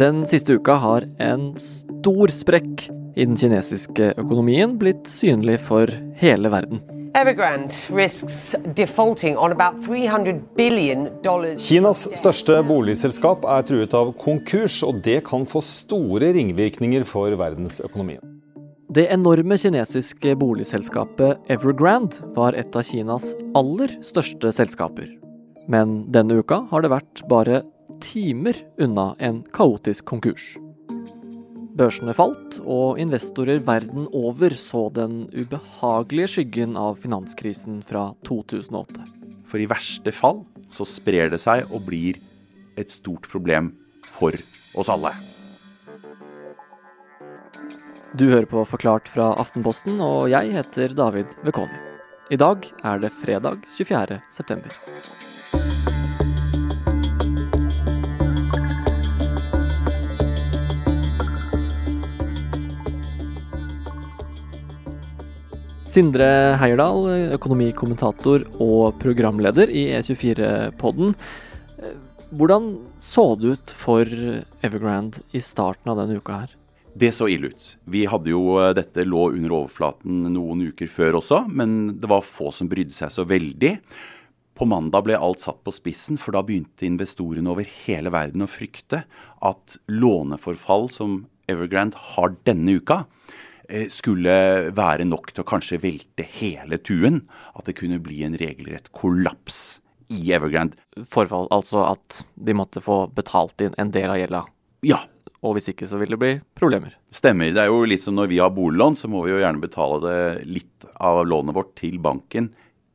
Den siste uka har en stor sprekk i den kinesiske økonomien blitt synlig for hele verden. Evergrande risks defaulting on about 300 billion dollars. Kinas største boligselskap er truet av konkurs, og det kan få store ringvirkninger for verdensøkonomien. Det enorme kinesiske boligselskapet Evergrande var et av Kinas aller største selskaper. Men denne uka har det vært bare timer unna en kaotisk konkurs. Børsene falt, og investorer verden over så den ubehagelige skyggen av finanskrisen fra 2008. For i verste fall så sprer det seg og blir et stort problem for oss alle. Du hører på Forklart fra Aftenposten, og jeg heter David Vekoni. I dag er det fredag 24. september. Sindre Heierdal, økonomikommentator og programleder i E24-podden. Hvordan så det ut for Evergrande i starten av denne uka her? Det så ille ut. Vi hadde jo eh, Dette lå under overflaten noen uker før også, men det var få som brydde seg så veldig. På mandag ble alt satt på spissen, for da begynte investorene over hele verden å frykte at låneforfall som Evergrande har denne uka, skulle være nok til å kanskje velte hele tuen. At det kunne bli en regelrett kollaps i Evergrande. Forfall, altså at de måtte få betalt inn en del av gjelda. Ja, Og hvis ikke så vil det bli problemer. Stemmer. Det er jo litt som når vi har boliglån, så må vi jo gjerne betale det litt av lånet vårt til banken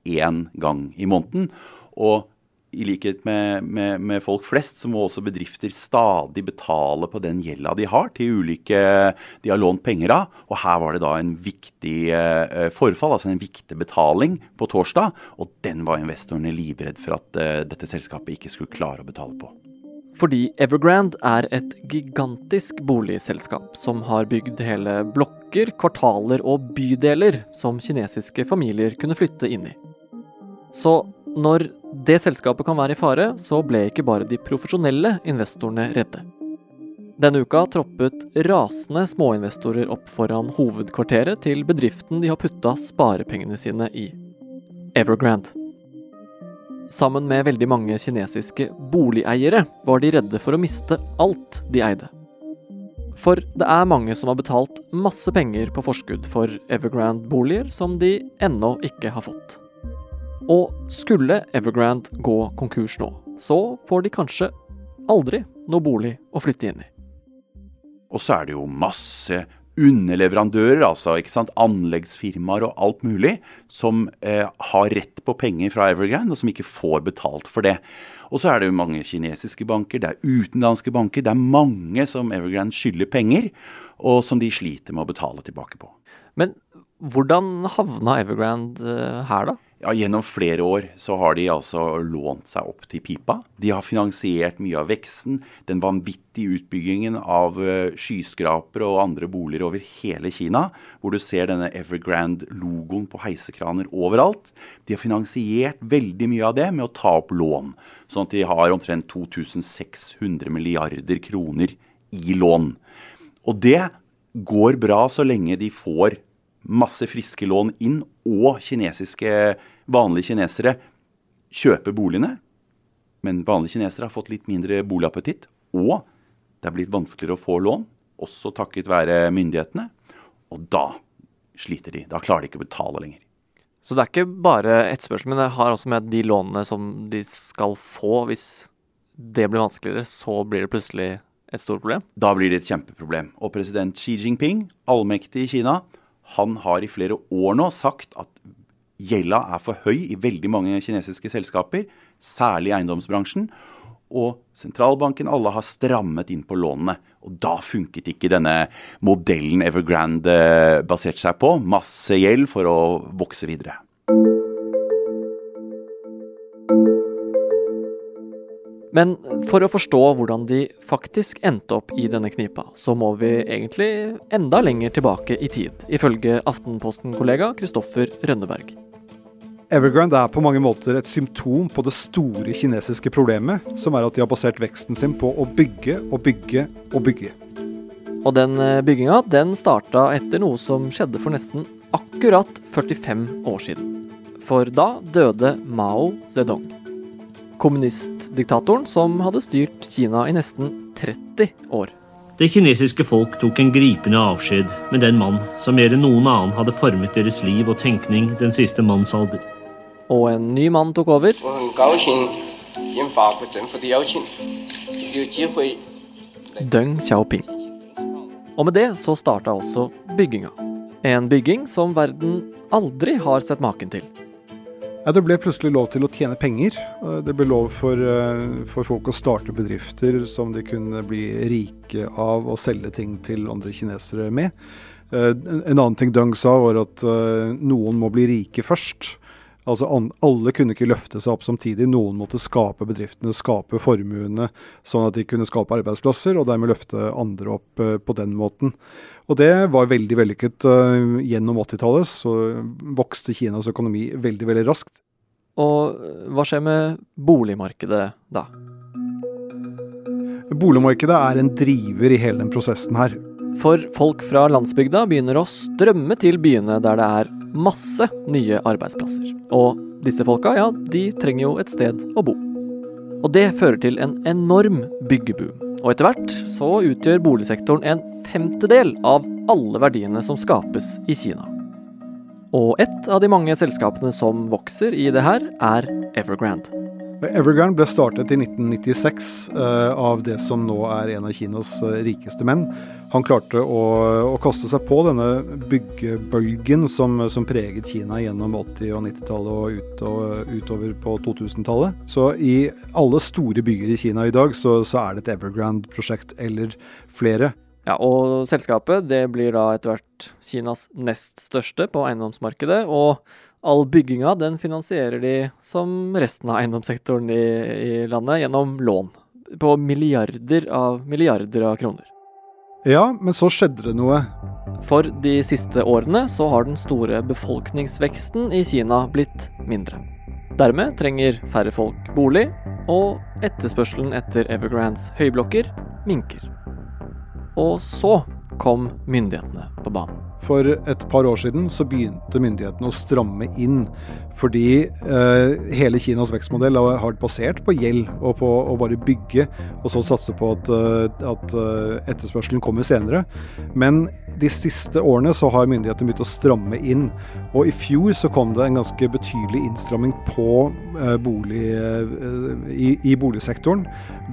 én gang i måneden. Og i likhet med, med, med folk flest, så må også bedrifter stadig betale på den gjelda de har til ulike de har lånt penger av. Og her var det da en viktig eh, forfall, altså en viktig betaling på torsdag. Og den var investorene livredd for at eh, dette selskapet ikke skulle klare å betale på. Fordi Evergrande er et gigantisk boligselskap som har bygd hele blokker, kvartaler og bydeler som kinesiske familier kunne flytte inn i. Så når det selskapet kan være i fare, så ble ikke bare de profesjonelle investorene redde. Denne uka troppet rasende småinvestorer opp foran hovedkvarteret til bedriften de har putta sparepengene sine i. Evergrande. Sammen med veldig mange kinesiske boligeiere var de redde for å miste alt de eide. For det er mange som har betalt masse penger på forskudd for Evergrande-boliger som de ennå ikke har fått. Og skulle Evergrande gå konkurs nå, så får de kanskje aldri noe bolig å flytte inn i. Og så er det jo masse underleverandører, altså ikke sant, anleggsfirmaer og alt mulig, som eh, har rett på penger fra Evergrande, og som ikke får betalt for det. Og så er det jo mange kinesiske banker, det er utenlandske banker, det er mange som Evergrande skylder penger, og som de sliter med å betale tilbake på. Men hvordan havna Evergrande eh, her, da? Ja, Gjennom flere år så har de altså lånt seg opp til pipa. De har finansiert mye av veksten, den vanvittige utbyggingen av eh, skyskrapere og andre boliger over hele Kina, hvor du ser denne Evergrande-logoen på heisekraner overalt. De har finansiert veldig mye av det med å ta opp lån, sånn at de har omtrent 2600 milliarder kroner i lån. Og det går bra så lenge de får masse friske lån inn, og kinesiske, vanlige kinesere kjøper boligene. Men vanlige kinesere har fått litt mindre boligappetitt, og det er blitt vanskeligere å få lån, også takket være myndighetene. Og da sliter de. Da klarer de ikke å betale lenger. Så det er ikke bare etterspørsel, men det har også med de lånene som de skal få. Hvis det blir vanskeligere, så blir det plutselig et stort problem. Da blir det et kjempeproblem. Og president Xi Jinping, allmektig i Kina, han har i flere år nå sagt at gjelda er for høy i veldig mange kinesiske selskaper, særlig i eiendomsbransjen. Og sentralbanken alle har strammet inn på lånene. Og da funket ikke denne modellen Evergrande baserte seg på. Masse gjeld for å vokse videre. Men for å forstå hvordan de faktisk endte opp i denne knipa, så må vi egentlig enda lenger tilbake i tid, ifølge Aftenposten-kollega Kristoffer Rønneberg. Evergrande er på mange måter et symptom på det store kinesiske problemet, som er at de har basert veksten sin på å bygge og bygge og bygge. Og den eh, bygginga den starta etter noe som skjedde for nesten akkurat 45 år siden. For da døde Mao Zedong kommunistdiktatoren som hadde styrt Kina i nesten 30 år. Det kinesiske folk tok en gripende avskjed med den mann som mer enn noen annen hadde formet deres liv og tenkning den siste manns alder. Og en ny mann tok over. Deng Xiaoping. Og med det så starta også bygginga. En bygging som verden aldri har sett maken til. Ja, det ble plutselig lov til å tjene penger. Eh, Det ble lov for, eh, for folk å starte bedrifter som de kunne bli rike av og selge ting til andre kinesere med. Eh, En en annen ting Deng sa, var at noen må bli rike først. Altså Alle kunne ikke løfte seg opp samtidig. Noen måtte skape bedriftene, skape formuene, sånn at de kunne skape arbeidsplasser, og dermed løfte andre opp uh, på den måten. Og det var veldig vellykket. uh, gjennom 80-tallet så vokste Kinas økonomi veldig, veldig raskt. Og hva skjer med boligmarkedet da? Boligmarkedet er en driver i hele den prosessen her. For folk fra landsbygda begynner å strømme til byene der det er masse nye arbeidsplasser. Og disse folka, ja, de trenger jo et sted å bo. Og det fører til en enorm byggeboom. Og etter hvert så utgjør boligsektoren en femtedel av alle verdiene som skapes i Kina. Og et av de mange selskapene som vokser i det her, er Evergrande. Evergrande ble startet i 1996 eh, av det som nå er en av Kinas eh, rikeste menn. Han klarte å, å kaste seg på denne byggebølgen som, som preget Kina gjennom 80- og 90-tallet og, ut, og utover på 2000-tallet. Så i alle store byer i Kina i dag så, så er det et Evergrande-prosjekt eller flere. Ja, og selskapet det blir da etter hvert Kinas nest største på eiendomsmarkedet. Og all bygginga den finansierer de som resten av eiendomssektoren i, i landet gjennom lån. På milliarder av milliarder av kroner. Ja, men så skjedde det noe. For de siste årene så har den store befolkningsveksten i Kina blitt mindre. Dermed trenger færre folk bolig, og etterspørselen etter Evergrandes høyblokker minker. Og så kom myndighetene på banen. For et par år siden så begynte myndighetene å stramme inn. Fordi eh, hele Kinas vekstmodell har basert på gjeld og på å bare bygge, og så satse på at, eh, at eh, etterspørselen kommer senere. Men de siste årene så har myndighetene begynt å stramme inn. Og i fjor så kom det en ganske betydelig innstramming på eh, bolig, eh, i, i boligsektoren,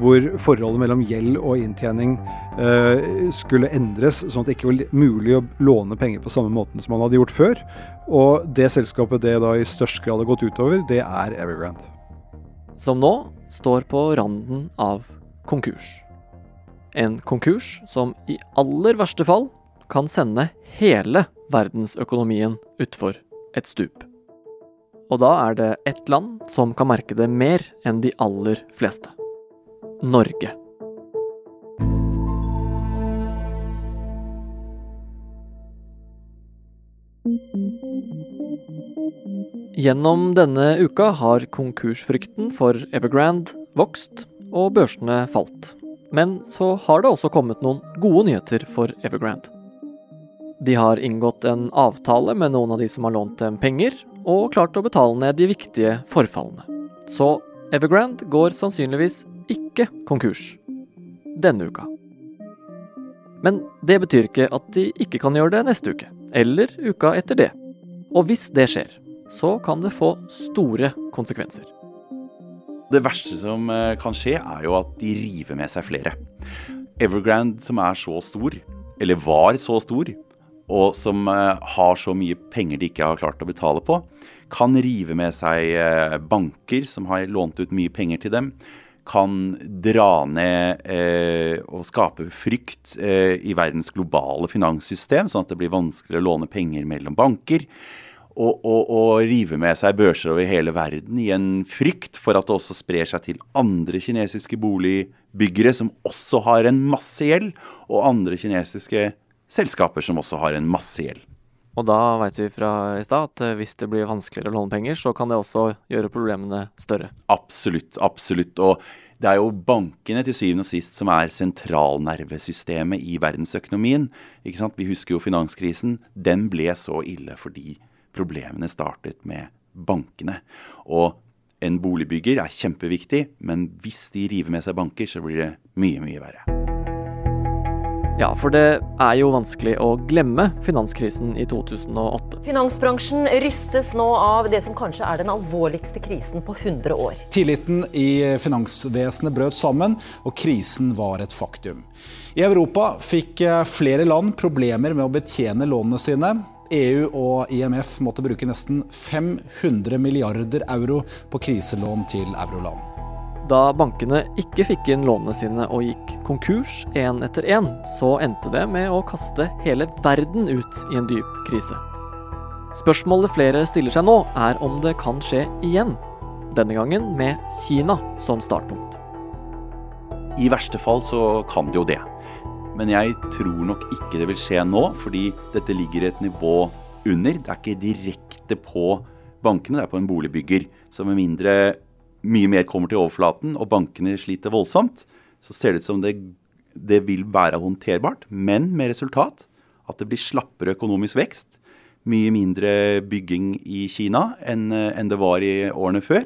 hvor forholdet mellom gjeld og inntjening eh, skulle endres, sånn at det ikke var mulig å låne penger på samme måten som man hadde gjort før. Og det selskapet det da i størst grad har gått utover, det er Evergrande. Som nå står på randen av konkurs. En konkurs som i aller verste fall kan sende hele verdensøkonomien utfor et stup. Og da er det ett land som kan merke det mer enn de aller fleste. Norge. Gjennom denne uka har konkursfrykten for Evergrande vokst, og børsene falt. Men så har det også kommet noen gode nyheter for Evergrande. De har inngått en avtale med noen av de som har lånt dem penger, og klart å betale ned de viktige forfallene. Så Evergrande går sannsynligvis ikke konkurs denne uka. Men det betyr ikke at de ikke kan gjøre det neste uke, eller uka etter det. Og hvis det skjer, så kan det få store konsekvenser. Det verste som eh, kan skje, er jo at de river med seg flere. Evergrande, som er så stor, eller var så stor, og som eh, har så mye penger de ikke har klart å betale på, kan rive med seg eh, banker som har lånt ut mye penger til dem. Kan dra ned eh, og skape frykt eh, i verdens globale finanssystem, sånn at det blir vanskeligere å låne penger mellom banker og, og, og rive med seg børser over hele verden i en frykt for at det også sprer seg til andre kinesiske boligbyggere som også har en masse gjeld, og andre kinesiske selskaper som også har en masse gjeld. Og da veit vi fra i stad at eh, hvis det blir vanskeligere å låne penger, så kan det også gjøre problemene større. Absolutt, absolutt. Og det er jo bankene til syvende og sist som er sentralnervesystemet i verdensøkonomien. Vi husker jo finanskrisen. Den ble så ille fordi problemene startet med bankene. Og en boligbygger er kjempeviktig, men hvis de river med seg banker, så blir det mye, mye verre. Ja, for det er jo vanskelig å glemme finanskrisen i 2008. Finansbransjen rystes nå av det som kanskje er den alvorligste krisen på 100 år. Tilliten i finansvesenet brøt sammen, og krisen var et faktum. I Europa fikk eh, flere land problemer med å betjene lånene sine. EU og IMF måtte bruke nesten 500 milliarder euro på kriselån til euroland. Da bankene ikke fikk inn lånene sine og gikk konkurs én etter én, så endte det med å kaste hele verden ut i en dyp krise. Spørsmålet flere stiller seg nå, er om det kan skje igjen. Denne gangen med Kina som startpunkt. I verste fall så kan det jo det. Men jeg tror nok ikke det vil skje nå, fordi dette ligger et nivå under. Det er ikke direkte på bankene, det er på en boligbygger. Så med mindre mye mer kommer til overflaten og bankene sliter voldsomt, så ser det ut som det, det vil være håndterbart, men med resultat at det blir slappere økonomisk vekst. Mye mindre bygging i Kina enn, enn det var i årene før.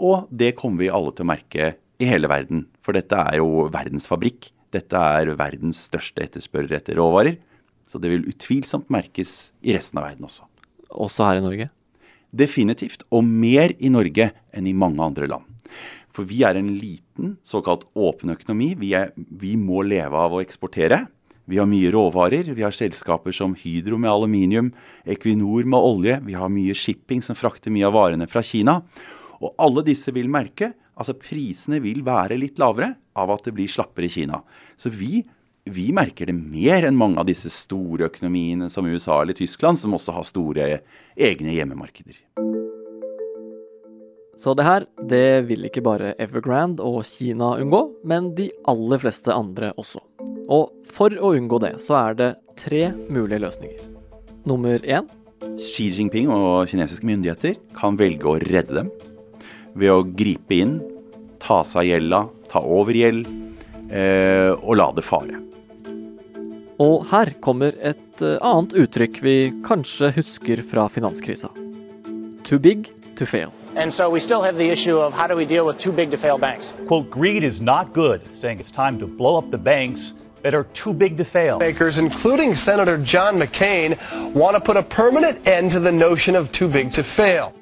Og det kommer vi alle til å merke i hele verden. For dette er jo verdens fabrikk. Dette er verdens største etterspørrer etter råvarer. Så det vil utvilsomt merkes i resten av verden også. Også her i Norge? Definitivt. Og mer i Norge enn i mange andre land. For vi er en liten, såkalt åpen økonomi. Vi, er, vi, må leve av å eksportere. Vi har mye råvarer. Vi har selskaper som Hydro med aluminium, Equinor med olje. Vi har mye shipping som frakter mye av varene fra Kina. Og alle disse vil merke altså prisene vil være litt lavere av at det blir slappere i Kina. Så vi vi merker det mer enn mange av disse store økonomiene som USA eller Tyskland, som også har store egne hjemmemarkeder. Så det her, det vil ikke bare Evergrande og Kina unngå, men de aller fleste andre også. Og for å unngå det, så er det tre mulige løsninger. Nummer én Xi Jinping og kinesiske myndigheter kan velge å redde dem ved å gripe inn, ta seg av gjelda, ta over gjeld eh, og la det fare. Og her kommer et eh, annet uttrykk vi kanskje husker fra finanskrisa. Too big to fail. And so we still have the issue of how do we deal with too big to fail banks? Quote, greed is not good, saying it's time to blow up the banks that are too big to fail. Makers, including Senator John McCain, want to put a permanent end to the notion of too big to fail.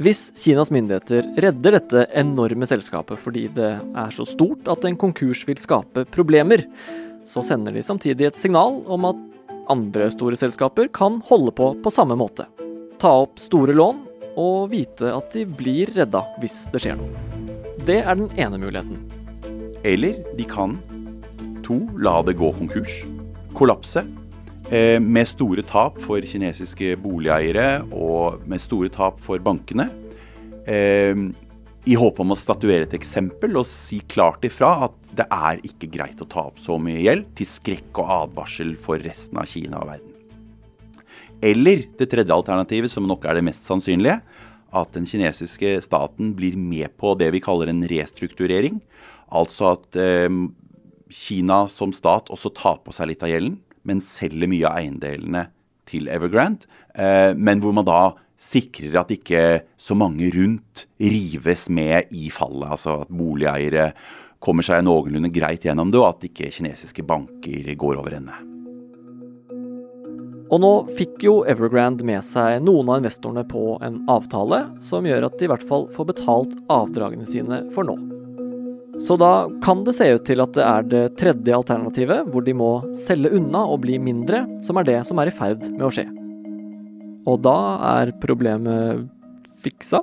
Hvis Kinas myndigheter redder dette enorme selskapet fordi det er så stort at en konkurs vil skape problemer, så sender de samtidig et signal om at andre store selskaper kan holde på på samme måte. Ta opp store lån og vite at de blir redda hvis det skjer noe. Det er den ene muligheten. Eller de kan to la det gå konkurs. Kollapse. Eh, med store tap for kinesiske boligeiere og med store tap for bankene. I håp om å statuere et eksempel og si klart ifra at det er ikke greit å ta opp så mye gjeld, til skrekk og advarsel for resten av Kina og verden. Eller det tredje alternativet, som nok er det mest sannsynlige, at den kinesiske staten blir med på det vi kaller en restrukturering. Altså at eh, Kina som stat også tar på seg litt av gjelden, men selger mye av eiendelene til Evergrande. Eh, men hvor man da sikrer at ikke så mange rundt rives med i fallet. Altså at boligeiere kommer seg noenlunde greit gjennom det, og at ikke kinesiske banker går over ende. Og nå fikk jo Evergrande med seg noen av investorene på en avtale som gjør at de i hvert fall får betalt avdragene sine for nå. Så da kan det se ut til at det er det tredje alternativet, hvor de må selge unna og bli mindre, som er det som er i ferd med å skje. Og da er problemet fiksa?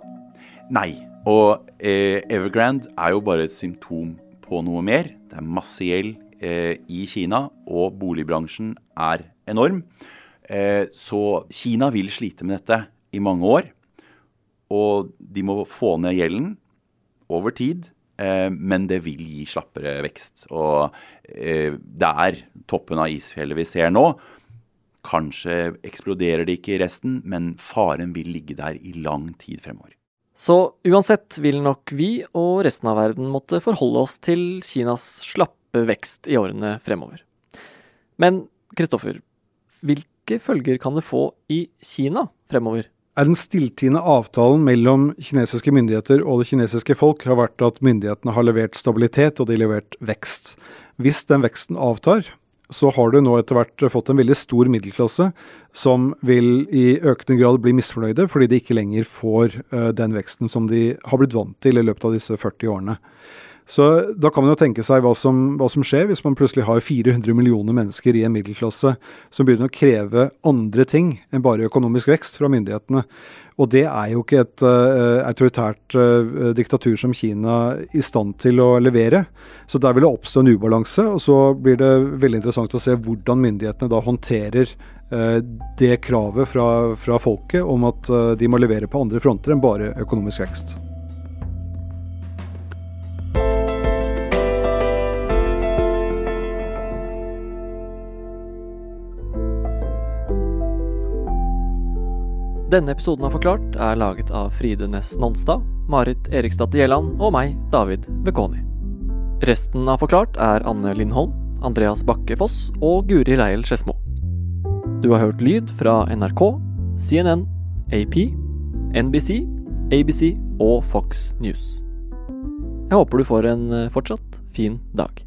Nei. Og eh, Evergrande er jo bare et symptom på noe mer. Det er masse gjeld eh, i Kina, og boligbransjen er enorm. Eh, så Kina vil slite med dette i mange år. Og de må få ned gjelden over tid. Eh, men det vil gi slappere vekst. Og eh, det er toppen av isfjellet vi ser nå Kanskje eksploderer det ikke i resten, men faren vil ligge der i lang tid fremover. Så uansett vil nok vi og resten av verden måtte forholde oss til Kinas slappe vekst i årene fremover. Men Kristoffer, hvilke følger kan det få i Kina fremover? er den stilltiende avtalen mellom kinesiske myndigheter og det kinesiske folk har vært at myndighetene har levert stabilitet og de har levert vekst. Hvis den veksten avtar, så har du nå etter hvert fått en veldig stor middelklasse som vil i økende grad bli misfornøyde fordi de ikke lenger får uh, den veksten som de har blitt vant til i løpet av disse 40 årene. Så da kan man jo tenke seg hva som, hva som, skjer hvis man plutselig har 400 millioner mennesker i en middelklasse som begynner å kreve andre ting enn bare økonomisk vekst fra myndighetene. Og det er jo ikke et uh, autoritært uh, diktatur som Kina i stand til å levere. Så der vil det oppstå en ubalanse, og så blir det veldig interessant å se hvordan myndighetene da håndterer uh, det kravet fra, fra folket om at de må levere på andre fronter enn bare økonomisk vekst. Denne episoden av Forklart er laget av Fride Næss Nonstad, Marit Eriksdatter Gjelland og meg, David Bekoni. Resten av Forklart er Anne Lindholm, Andreas Bakke Foss og Guri Leiel Skedsmo. Du har hørt lyd fra NRK, CNN, AP, NBC, ABC og Fox News. Jeg håper du får en eh, fortsatt fin dag.